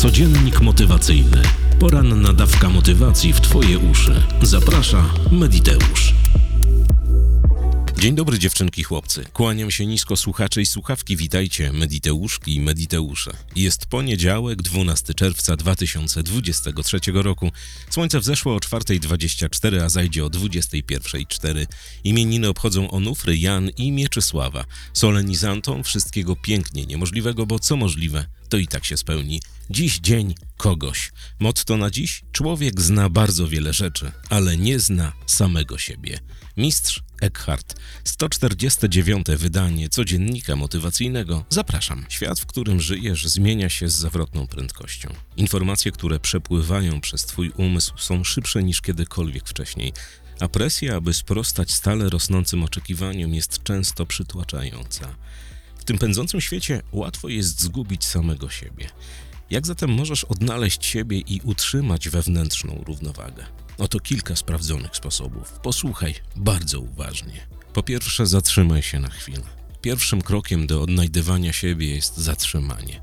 Codziennik motywacyjny. Poranna dawka motywacji w Twoje uszy. Zaprasza Mediteusz. Dzień dobry dziewczynki, chłopcy. Kłaniam się nisko słuchacze i słuchawki. Witajcie, Mediteuszki i Mediteusze. Jest poniedziałek, 12 czerwca 2023 roku. Słońce wzeszło o 4.24, a zajdzie o 21.04. Imieniny obchodzą Onufry, Jan i Mieczysława. Solenizantom wszystkiego pięknie niemożliwego, bo co możliwe, to i tak się spełni. Dziś dzień kogoś. Motto na dziś? Człowiek zna bardzo wiele rzeczy, ale nie zna samego siebie. Mistrz Eckhart. 149. wydanie codziennika motywacyjnego. Zapraszam. Świat, w którym żyjesz, zmienia się z zawrotną prędkością. Informacje, które przepływają przez Twój umysł, są szybsze niż kiedykolwiek wcześniej, a presja, aby sprostać stale rosnącym oczekiwaniom, jest często przytłaczająca. Tym pędzącym świecie łatwo jest zgubić samego siebie. Jak zatem możesz odnaleźć siebie i utrzymać wewnętrzną równowagę? Oto kilka sprawdzonych sposobów. Posłuchaj bardzo uważnie. Po pierwsze, zatrzymaj się na chwilę. Pierwszym krokiem do odnajdywania siebie jest zatrzymanie.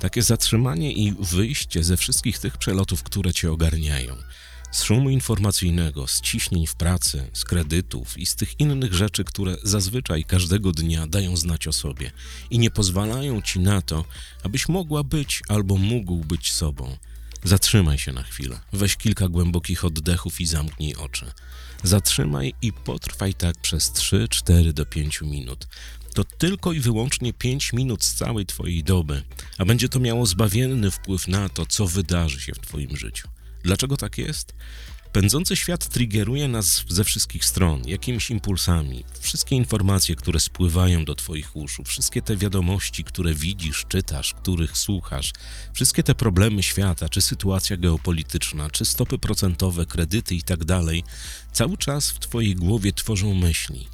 Takie zatrzymanie i wyjście ze wszystkich tych przelotów, które cię ogarniają z szumu informacyjnego, z ciśnień w pracy, z kredytów i z tych innych rzeczy, które zazwyczaj każdego dnia dają znać o sobie i nie pozwalają ci na to, abyś mogła być albo mógł być sobą. Zatrzymaj się na chwilę, weź kilka głębokich oddechów i zamknij oczy. Zatrzymaj i potrwaj tak przez 3, 4 do 5 minut. To tylko i wyłącznie 5 minut z całej Twojej doby, a będzie to miało zbawienny wpływ na to, co wydarzy się w Twoim życiu. Dlaczego tak jest? Pędzący świat triggeruje nas ze wszystkich stron, jakimiś impulsami. Wszystkie informacje, które spływają do Twoich uszu, wszystkie te wiadomości, które widzisz, czytasz, których słuchasz, wszystkie te problemy świata, czy sytuacja geopolityczna, czy stopy procentowe, kredyty itd., tak cały czas w Twojej głowie tworzą myśli.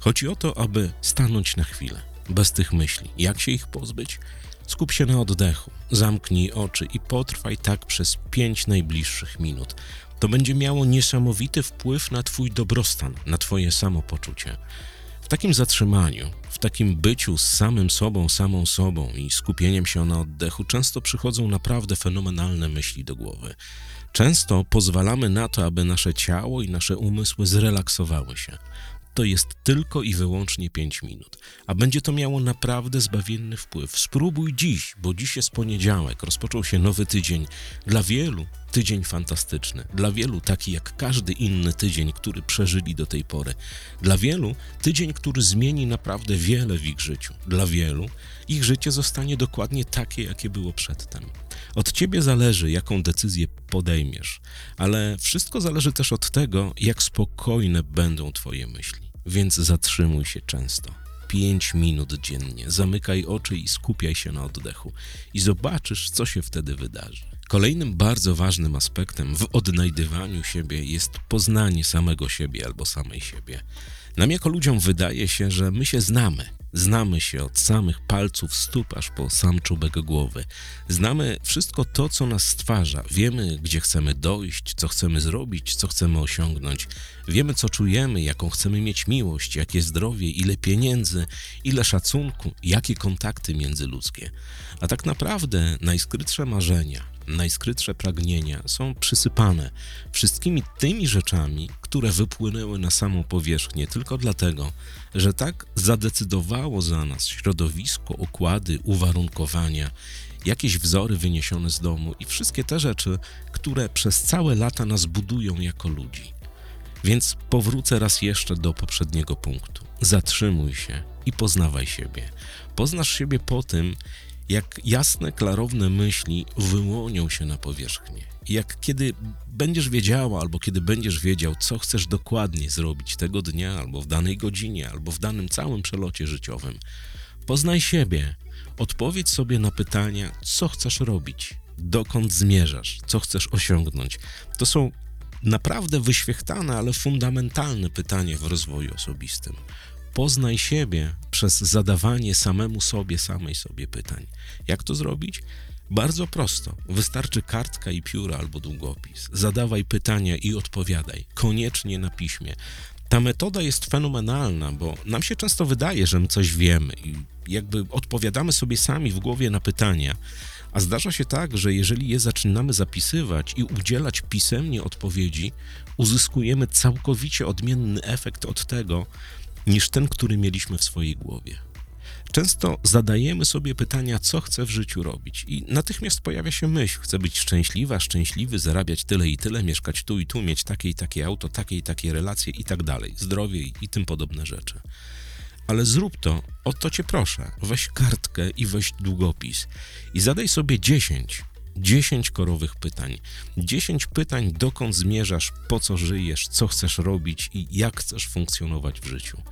Chodzi o to, aby stanąć na chwilę, bez tych myśli. Jak się ich pozbyć? Skup się na oddechu, zamknij oczy i potrwaj tak przez pięć najbliższych minut. To będzie miało niesamowity wpływ na Twój dobrostan, na Twoje samopoczucie. W takim zatrzymaniu, w takim byciu z samym sobą, samą sobą i skupieniem się na oddechu, często przychodzą naprawdę fenomenalne myśli do głowy. Często pozwalamy na to, aby nasze ciało i nasze umysły zrelaksowały się to jest tylko i wyłącznie 5 minut, a będzie to miało naprawdę zbawienny wpływ. Spróbuj dziś, bo dziś jest poniedziałek, rozpoczął się nowy tydzień. Dla wielu tydzień fantastyczny, dla wielu taki jak każdy inny tydzień, który przeżyli do tej pory. Dla wielu tydzień, który zmieni naprawdę wiele w ich życiu. Dla wielu ich życie zostanie dokładnie takie, jakie było przedtem. Od ciebie zależy, jaką decyzję podejmiesz, ale wszystko zależy też od tego, jak spokojne będą twoje myśli. Więc zatrzymuj się często. Pięć minut dziennie. Zamykaj oczy i skupiaj się na oddechu. I zobaczysz, co się wtedy wydarzy. Kolejnym bardzo ważnym aspektem w odnajdywaniu siebie jest poznanie samego siebie albo samej siebie. Nam jako ludziom wydaje się, że my się znamy, Znamy się od samych palców stóp aż po sam czubek głowy. Znamy wszystko to, co nas stwarza. Wiemy, gdzie chcemy dojść, co chcemy zrobić, co chcemy osiągnąć. Wiemy, co czujemy, jaką chcemy mieć miłość, jakie zdrowie, ile pieniędzy, ile szacunku, jakie kontakty międzyludzkie. A tak naprawdę najskrytsze marzenia, najskrytsze pragnienia są przysypane wszystkimi tymi rzeczami, które wypłynęły na samą powierzchnię tylko dlatego, że tak zadecydowało za nas środowisko, układy, uwarunkowania, jakieś wzory wyniesione z domu i wszystkie te rzeczy, które przez całe lata nas budują jako ludzi. Więc powrócę raz jeszcze do poprzedniego punktu. Zatrzymuj się i poznawaj siebie. Poznasz siebie po tym, jak jasne, klarowne myśli wyłonią się na powierzchnię. Jak kiedy będziesz wiedziała, albo kiedy będziesz wiedział, co chcesz dokładnie zrobić tego dnia, albo w danej godzinie, albo w danym całym przelocie życiowym, poznaj siebie, odpowiedz sobie na pytania, co chcesz robić, dokąd zmierzasz, co chcesz osiągnąć. To są naprawdę wyświechtane, ale fundamentalne pytania w rozwoju osobistym. Poznaj siebie przez zadawanie samemu sobie, samej sobie pytań. Jak to zrobić? Bardzo prosto. Wystarczy kartka i pióra albo długopis. Zadawaj pytania i odpowiadaj, koniecznie na piśmie. Ta metoda jest fenomenalna, bo nam się często wydaje, że my coś wiemy i jakby odpowiadamy sobie sami w głowie na pytania, A zdarza się tak, że jeżeli je zaczynamy zapisywać i udzielać pisemnie odpowiedzi, uzyskujemy całkowicie odmienny efekt od tego, niż ten, który mieliśmy w swojej głowie. Często zadajemy sobie pytania, co chcę w życiu robić, i natychmiast pojawia się myśl: chcę być szczęśliwa, szczęśliwy, zarabiać tyle i tyle, mieszkać tu i tu, mieć takie i takie auto, takie i takie relacje i tak dalej, zdrowie i, tym podobne rzeczy. Ale zrób to, o to cię proszę. Weź kartkę i weź długopis i zadaj sobie 10 10 korowych pytań. 10 pytań, dokąd zmierzasz, po co żyjesz, co chcesz robić i jak chcesz funkcjonować w życiu.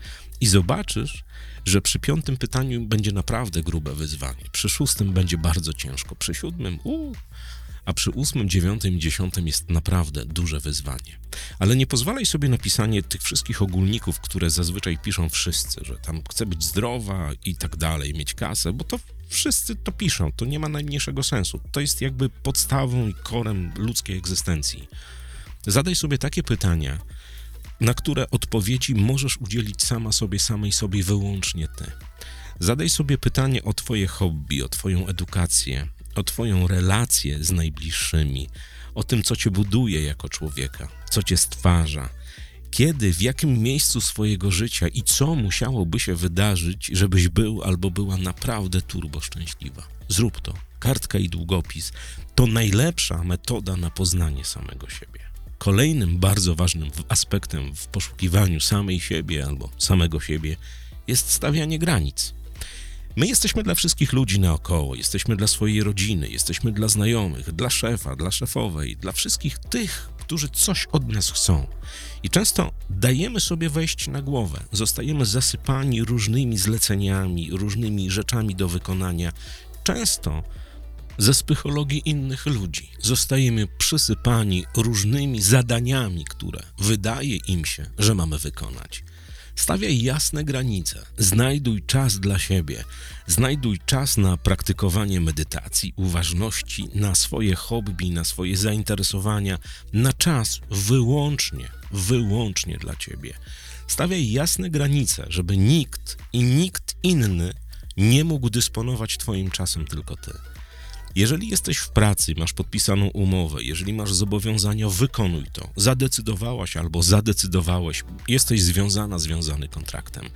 I zobaczysz, że przy piątym pytaniu będzie naprawdę grube wyzwanie. Przy szóstym będzie bardzo ciężko. Przy siódmym, uuu, a przy ósmym, dziewiątym i dziesiątym jest naprawdę duże wyzwanie. Ale nie pozwalaj sobie na pisanie tych wszystkich ogólników, które zazwyczaj piszą wszyscy, że tam chcę być zdrowa i tak dalej, mieć kasę, bo to wszyscy to piszą, to nie ma najmniejszego sensu. To jest jakby podstawą i korem ludzkiej egzystencji. Zadaj sobie takie pytania, na które odpowiedzi możesz udzielić sama sobie, samej sobie wyłącznie ty. Zadaj sobie pytanie o Twoje hobby, o Twoją edukację, o Twoją relację z najbliższymi, o tym, co Cię buduje jako człowieka, co Cię stwarza. Kiedy, w jakim miejscu swojego życia i co musiałoby się wydarzyć, żebyś był albo była naprawdę turbo szczęśliwa. Zrób to. Kartka i długopis to najlepsza metoda na poznanie samego siebie. Kolejnym bardzo ważnym aspektem w poszukiwaniu samej siebie albo samego siebie jest stawianie granic. My jesteśmy dla wszystkich ludzi naokoło, jesteśmy dla swojej rodziny, jesteśmy dla znajomych, dla szefa, dla szefowej, dla wszystkich tych, którzy coś od nas chcą. I często dajemy sobie wejść na głowę, zostajemy zasypani różnymi zleceniami, różnymi rzeczami do wykonania. Często ze psychologii innych ludzi. Zostajemy przysypani różnymi zadaniami, które wydaje im się, że mamy wykonać. Stawiaj jasne granice, znajduj czas dla siebie, znajduj czas na praktykowanie medytacji, uważności, na swoje hobby, na swoje zainteresowania, na czas wyłącznie, wyłącznie dla ciebie. Stawiaj jasne granice, żeby nikt i nikt inny nie mógł dysponować Twoim czasem, tylko Ty. Jeżeli jesteś w pracy, masz podpisaną umowę, jeżeli masz zobowiązania, wykonuj to. Zadecydowałaś albo zadecydowałeś, jesteś związana, związany kontraktem.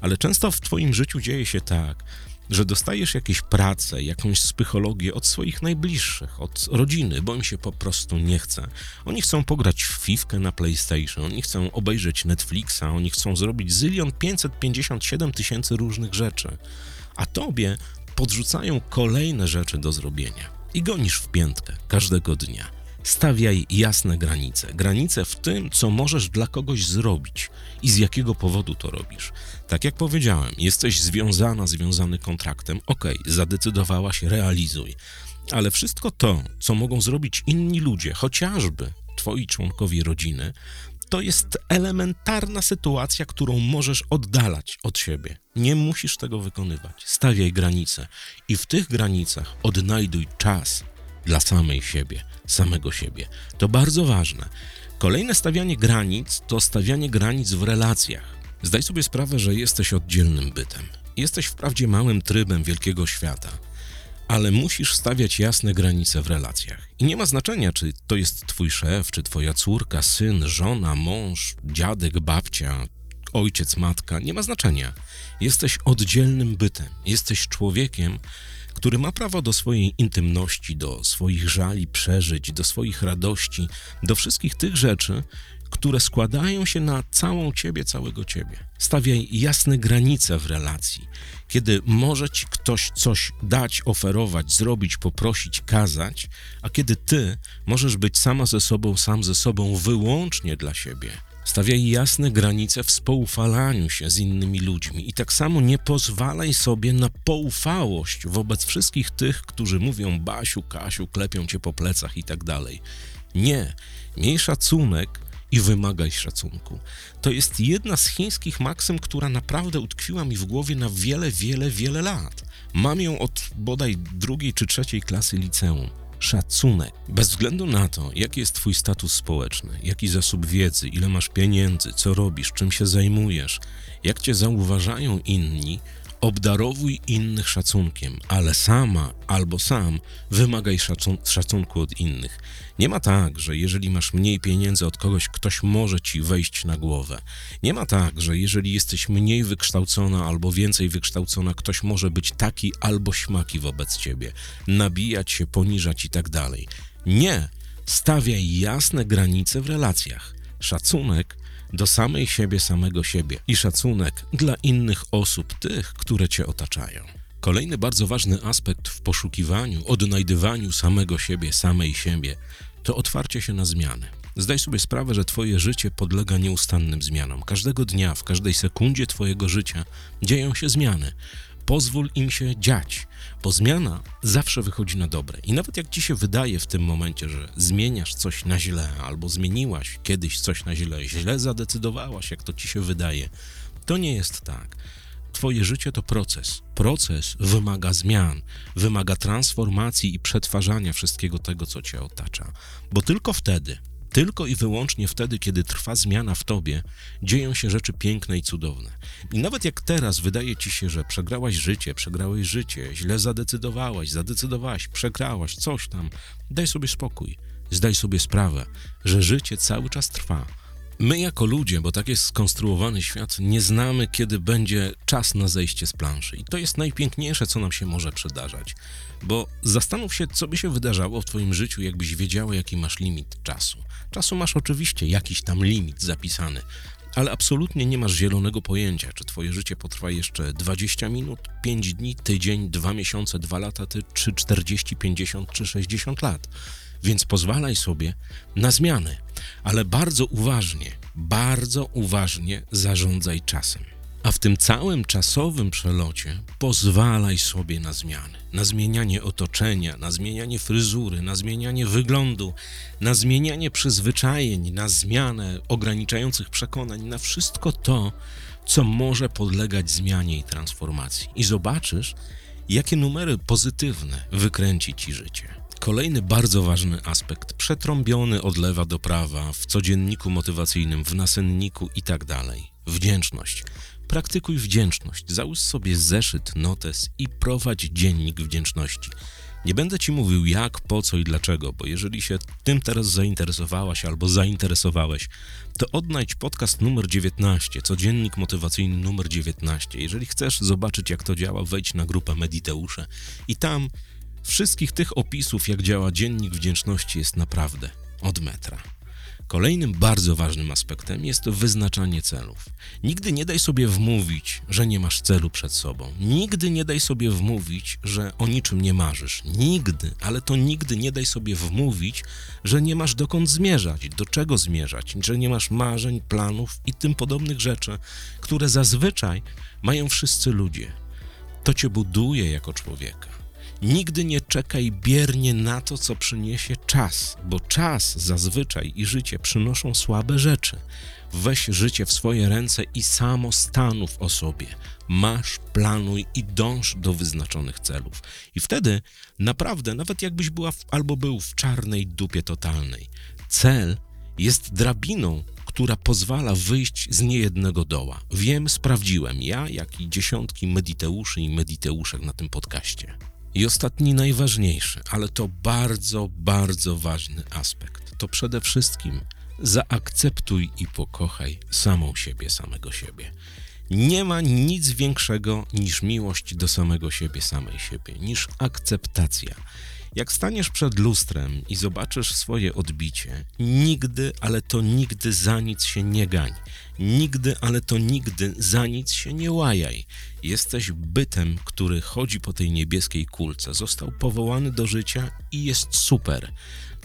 Ale często w Twoim życiu dzieje się tak, że dostajesz jakieś pracę, jakąś psychologię od swoich najbliższych, od rodziny, bo im się po prostu nie chce. Oni chcą pograć w fifkę na PlayStation, oni chcą obejrzeć Netflixa, oni chcą zrobić zylion 557 tysięcy różnych rzeczy. A tobie podrzucają kolejne rzeczy do zrobienia i gonisz w piętkę każdego dnia. Stawiaj jasne granice. Granice w tym, co możesz dla kogoś zrobić i z jakiego powodu to robisz. Tak jak powiedziałem, jesteś związana, związany kontraktem. Ok, zadecydowałaś, realizuj. Ale wszystko to, co mogą zrobić inni ludzie, chociażby twoi członkowie rodziny, to jest elementarna sytuacja, którą możesz oddalać od siebie. Nie musisz tego wykonywać. Stawiaj granice i w tych granicach odnajduj czas dla samej siebie, samego siebie. To bardzo ważne. Kolejne stawianie granic to stawianie granic w relacjach. Zdaj sobie sprawę, że jesteś oddzielnym bytem. Jesteś wprawdzie małym trybem wielkiego świata ale musisz stawiać jasne granice w relacjach. I nie ma znaczenia, czy to jest twój szef, czy twoja córka, syn, żona, mąż, dziadek, babcia, ojciec, matka, nie ma znaczenia. Jesteś oddzielnym bytem, jesteś człowiekiem, który ma prawo do swojej intymności, do swoich żali, przeżyć, do swoich radości, do wszystkich tych rzeczy, które składają się na całą ciebie, całego ciebie. Stawiaj jasne granice w relacji. Kiedy może ci ktoś coś dać, oferować, zrobić, poprosić, kazać, a kiedy ty możesz być sama ze sobą, sam ze sobą wyłącznie dla siebie. Stawiaj jasne granice w spoufalaniu się z innymi ludźmi i tak samo nie pozwalaj sobie na poufałość wobec wszystkich tych, którzy mówią Basiu, Kasiu, klepią cię po plecach i tak dalej. Nie, miej szacunek i wymagaj szacunku. To jest jedna z chińskich maksym, która naprawdę utkwiła mi w głowie na wiele, wiele, wiele lat. Mam ją od bodaj drugiej czy trzeciej klasy liceum. Szacunek. Bez względu na to, jaki jest Twój status społeczny, jaki zasób wiedzy, ile masz pieniędzy, co robisz, czym się zajmujesz, jak Cię zauważają inni, Obdarowuj innych szacunkiem, ale sama albo sam wymagaj szacun szacunku od innych. Nie ma tak, że jeżeli masz mniej pieniędzy od kogoś, ktoś może ci wejść na głowę. Nie ma tak, że jeżeli jesteś mniej wykształcona albo więcej wykształcona, ktoś może być taki albo śmaki wobec ciebie, nabijać się, poniżać i tak dalej. Nie, stawiaj jasne granice w relacjach. Szacunek do samej siebie, samego siebie i szacunek dla innych osób, tych, które cię otaczają. Kolejny bardzo ważny aspekt w poszukiwaniu, odnajdywaniu samego siebie, samej siebie, to otwarcie się na zmiany. Zdaj sobie sprawę, że Twoje życie podlega nieustannym zmianom. Każdego dnia, w każdej sekundzie Twojego życia dzieją się zmiany. Pozwól im się dziać, bo zmiana zawsze wychodzi na dobre. I nawet jak ci się wydaje w tym momencie, że zmieniasz coś na źle, albo zmieniłaś kiedyś coś na źle, źle zadecydowałaś, jak to ci się wydaje, to nie jest tak. Twoje życie to proces. Proces wymaga zmian, wymaga transformacji i przetwarzania wszystkiego tego, co cię otacza. Bo tylko wtedy, tylko i wyłącznie wtedy, kiedy trwa zmiana w tobie, dzieją się rzeczy piękne i cudowne. I nawet jak teraz wydaje ci się, że przegrałaś życie, przegrałeś życie, źle zadecydowałaś, zadecydowałaś, przegrałaś, coś tam, daj sobie spokój. Zdaj sobie sprawę, że życie cały czas trwa. My jako ludzie, bo tak jest skonstruowany świat, nie znamy, kiedy będzie czas na zejście z planszy. I to jest najpiękniejsze, co nam się może przydarzać. Bo zastanów się, co by się wydarzało w Twoim życiu, jakbyś wiedziała, jaki masz limit czasu. Czasu masz oczywiście jakiś tam limit zapisany, ale absolutnie nie masz zielonego pojęcia, czy Twoje życie potrwa jeszcze 20 minut, 5 dni, tydzień, 2 miesiące, 2 lata, czy 40, 50 czy 60 lat. Więc pozwalaj sobie na zmiany, ale bardzo uważnie, bardzo uważnie zarządzaj czasem. A w tym całym czasowym przelocie pozwalaj sobie na zmiany, na zmienianie otoczenia, na zmienianie fryzury, na zmienianie wyglądu, na zmienianie przyzwyczajeń, na zmianę ograniczających przekonań, na wszystko to, co może podlegać zmianie i transformacji. I zobaczysz, jakie numery pozytywne wykręci ci życie. Kolejny bardzo ważny aspekt, przetrąbiony od lewa do prawa, w codzienniku motywacyjnym, w nasenniku i tak dalej. Wdzięczność. Praktykuj wdzięczność. Załóż sobie zeszyt, notes i prowadź dziennik wdzięczności. Nie będę ci mówił jak, po co i dlaczego, bo jeżeli się tym teraz zainteresowałaś albo zainteresowałeś, to odnajdź podcast numer 19, codziennik motywacyjny numer 19. Jeżeli chcesz zobaczyć, jak to działa, wejdź na grupę Mediteusze i tam Wszystkich tych opisów, jak działa dziennik wdzięczności, jest naprawdę od metra. Kolejnym bardzo ważnym aspektem jest wyznaczanie celów. Nigdy nie daj sobie wmówić, że nie masz celu przed sobą. Nigdy nie daj sobie wmówić, że o niczym nie marzysz. Nigdy, ale to nigdy nie daj sobie wmówić, że nie masz dokąd zmierzać, do czego zmierzać, że nie masz marzeń, planów i tym podobnych rzeczy, które zazwyczaj mają wszyscy ludzie. To cię buduje jako człowieka. Nigdy nie czekaj biernie na to, co przyniesie czas, bo czas zazwyczaj i życie przynoszą słabe rzeczy. Weź życie w swoje ręce i samo stanów o sobie. Masz, planuj i dąż do wyznaczonych celów. I wtedy naprawdę, nawet jakbyś była w, albo był w czarnej dupie totalnej, cel jest drabiną, która pozwala wyjść z niejednego doła. Wiem, sprawdziłem ja, jak i dziesiątki mediteuszy i mediteuszek na tym podcaście. I ostatni, najważniejszy, ale to bardzo, bardzo ważny aspekt, to przede wszystkim zaakceptuj i pokochaj samą siebie, samego siebie. Nie ma nic większego niż miłość do samego siebie, samej siebie, niż akceptacja. Jak staniesz przed lustrem i zobaczysz swoje odbicie, nigdy, ale to nigdy za nic się nie gań. Nigdy, ale to nigdy za nic się nie łajaj. Jesteś bytem, który chodzi po tej niebieskiej kulce. Został powołany do życia i jest super.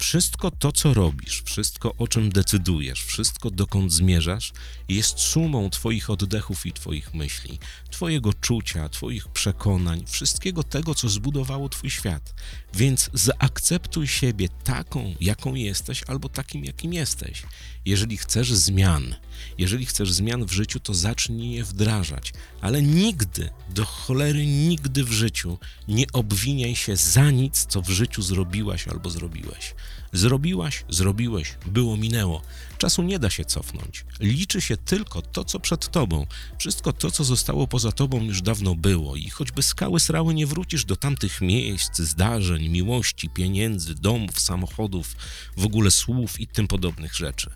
Wszystko to, co robisz, wszystko o czym decydujesz, wszystko dokąd zmierzasz, jest sumą Twoich oddechów i Twoich myśli, Twojego czucia, Twoich przekonań, wszystkiego tego, co zbudowało Twój świat. Więc zaakceptuj siebie taką, jaką jesteś, albo takim, jakim jesteś. Jeżeli chcesz zmian, jeżeli chcesz zmian w życiu, to zacznij je wdrażać. Ale nigdy, do cholery nigdy w życiu nie obwiniaj się za nic, co w życiu zrobiłaś albo zrobiłeś. Zrobiłaś, zrobiłeś, było, minęło. Czasu nie da się cofnąć. Liczy się tylko to, co przed tobą. Wszystko to, co zostało poza tobą, już dawno było i choćby skały srały nie wrócisz do tamtych miejsc, zdarzeń, miłości, pieniędzy, domów, samochodów, w ogóle słów i tym podobnych rzeczy.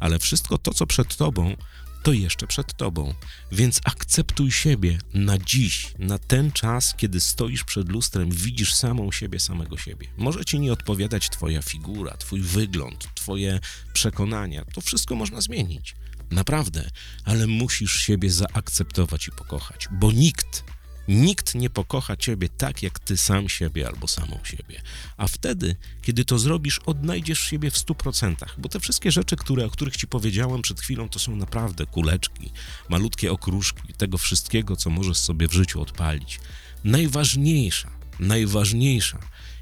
Ale wszystko to, co przed tobą, to jeszcze przed tobą. Więc akceptuj siebie na dziś, na ten czas, kiedy stoisz przed lustrem, widzisz samą siebie, samego siebie. Może ci nie odpowiadać twoja figura, twój wygląd, twoje przekonania. To wszystko można zmienić. Naprawdę, ale musisz siebie zaakceptować i pokochać, bo nikt Nikt nie pokocha ciebie tak, jak ty sam siebie albo samą siebie. A wtedy, kiedy to zrobisz, odnajdziesz siebie w stu procentach, bo te wszystkie rzeczy, które, o których ci powiedziałem przed chwilą, to są naprawdę kuleczki, malutkie okruszki tego wszystkiego, co możesz sobie w życiu odpalić. Najważniejsza, najważniejsza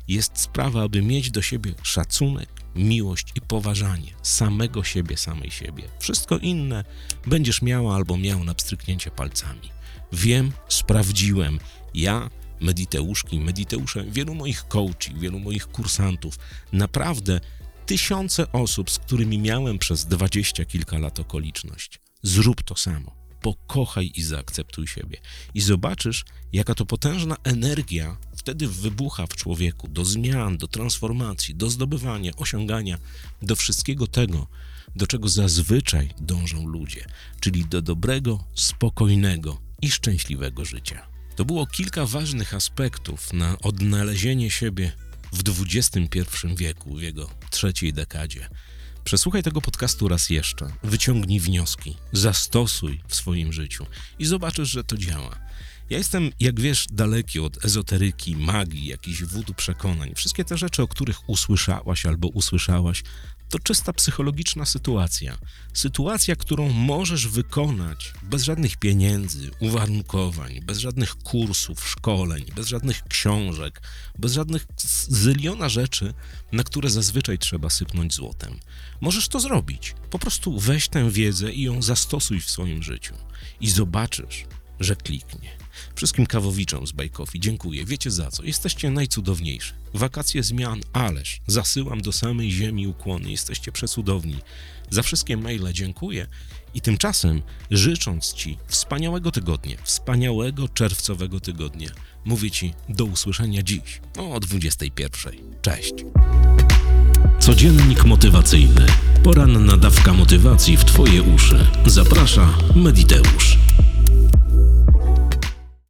jest sprawa, aby mieć do siebie szacunek, miłość i poważanie samego siebie, samej siebie. Wszystko inne będziesz miała albo miał na pstryknięcie palcami. Wiem, sprawdziłem. Ja, Mediteuszki, Mediteusze, wielu moich coachi, wielu moich kursantów, naprawdę tysiące osób, z którymi miałem przez dwadzieścia kilka lat okoliczność. Zrób to samo. Pokochaj i zaakceptuj siebie. I zobaczysz, jaka to potężna energia wtedy wybucha w człowieku do zmian, do transformacji, do zdobywania, osiągania, do wszystkiego tego, do czego zazwyczaj dążą ludzie, czyli do dobrego, spokojnego, i szczęśliwego życia. To było kilka ważnych aspektów na odnalezienie siebie w XXI wieku, w jego trzeciej dekadzie. Przesłuchaj tego podcastu raz jeszcze, wyciągnij wnioski, zastosuj w swoim życiu i zobaczysz, że to działa. Ja jestem, jak wiesz, daleki od ezoteryki, magii, jakichś wudu przekonań. Wszystkie te rzeczy, o których usłyszałaś albo usłyszałaś, to czysta psychologiczna sytuacja. Sytuacja, którą możesz wykonać bez żadnych pieniędzy, uwarunkowań, bez żadnych kursów, szkoleń, bez żadnych książek, bez żadnych zyliona rzeczy, na które zazwyczaj trzeba sypnąć złotem. Możesz to zrobić. Po prostu weź tę wiedzę i ją zastosuj w swoim życiu i zobaczysz, że kliknie. Wszystkim kawowiczom z Bajkofi dziękuję. Wiecie za co? Jesteście najcudowniejsi. Wakacje zmian, ależ zasyłam do samej ziemi ukłony. Jesteście przecudowni. Za wszystkie maile dziękuję i tymczasem życząc Ci wspaniałego tygodnia, wspaniałego czerwcowego tygodnia, mówię Ci do usłyszenia dziś o 21. Cześć. Codziennik motywacyjny. Poranna dawka motywacji w Twoje uszy. Zaprasza Mediteusz.